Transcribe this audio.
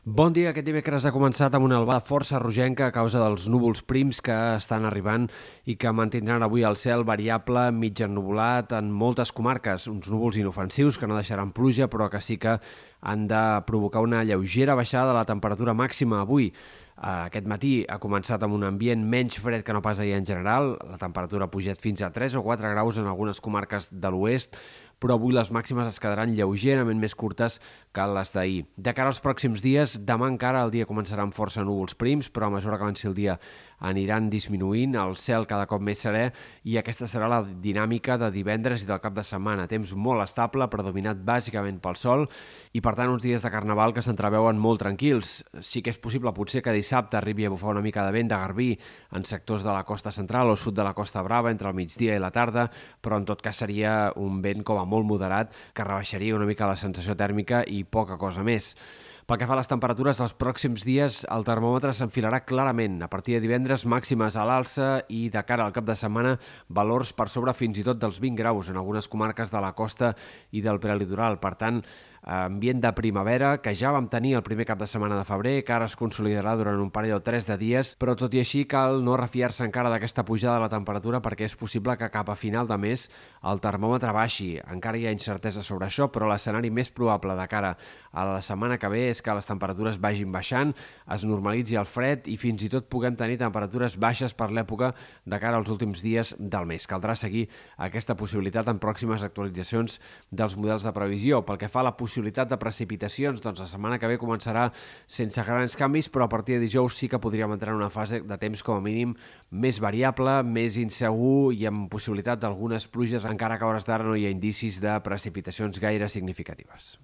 Bon dia. Aquest dimecres ha començat amb una albada força rogenca a causa dels núvols prims que estan arribant i que mantindran avui el cel variable, mig ennuvolat en moltes comarques. Uns núvols inofensius que no deixaran pluja, però que sí que han de provocar una lleugera baixada de la temperatura màxima avui. Aquest matí ha començat amb un ambient menys fred que no pas ahir en general. La temperatura ha pujat fins a 3 o 4 graus en algunes comarques de l'oest, però avui les màximes es quedaran lleugerament més curtes que les d'ahir. De cara als pròxims dies, demà encara el dia començarà amb força núvols prims, però a mesura que avanci el dia aniran disminuint, el cel cada cop més serè i aquesta serà la dinàmica de divendres i del cap de setmana. Temps molt estable, predominat bàsicament pel sol i per tant uns dies de carnaval que s'entreveuen molt tranquils. Sí que és possible potser que dissabte arribi a bufar una mica de vent de garbí en sectors de la costa central o sud de la Costa Brava entre el migdia i la tarda, però en tot cas seria un vent com a molt moderat que rebaixaria una mica la sensació tèrmica i poca cosa més. Pel que fa a les temperatures, els pròxims dies el termòmetre s'enfilarà clarament. A partir de divendres, màximes a l'alça i de cara al cap de setmana, valors per sobre fins i tot dels 20 graus en algunes comarques de la costa i del prelitoral. Per tant, ambient de primavera que ja vam tenir el primer cap de setmana de febrer, que ara es consolidarà durant un parell o tres de dies, però tot i així cal no refiar-se encara d'aquesta pujada de la temperatura perquè és possible que cap a final de mes el termòmetre baixi. Encara hi ha incertesa sobre això, però l'escenari més probable de cara a la setmana que ve és que les temperatures vagin baixant, es normalitzi el fred i fins i tot puguem tenir temperatures baixes per l'època de cara als últims dies del mes. Caldrà seguir aquesta possibilitat en pròximes actualitzacions dels models de previsió. Pel que fa a la possibilitat possibilitat de precipitacions, doncs la setmana que ve començarà sense grans canvis, però a partir de dijous sí que podríem entrar en una fase de temps com a mínim més variable, més insegur i amb possibilitat d'algunes pluges, encara que a hores d'ara no hi ha indicis de precipitacions gaire significatives.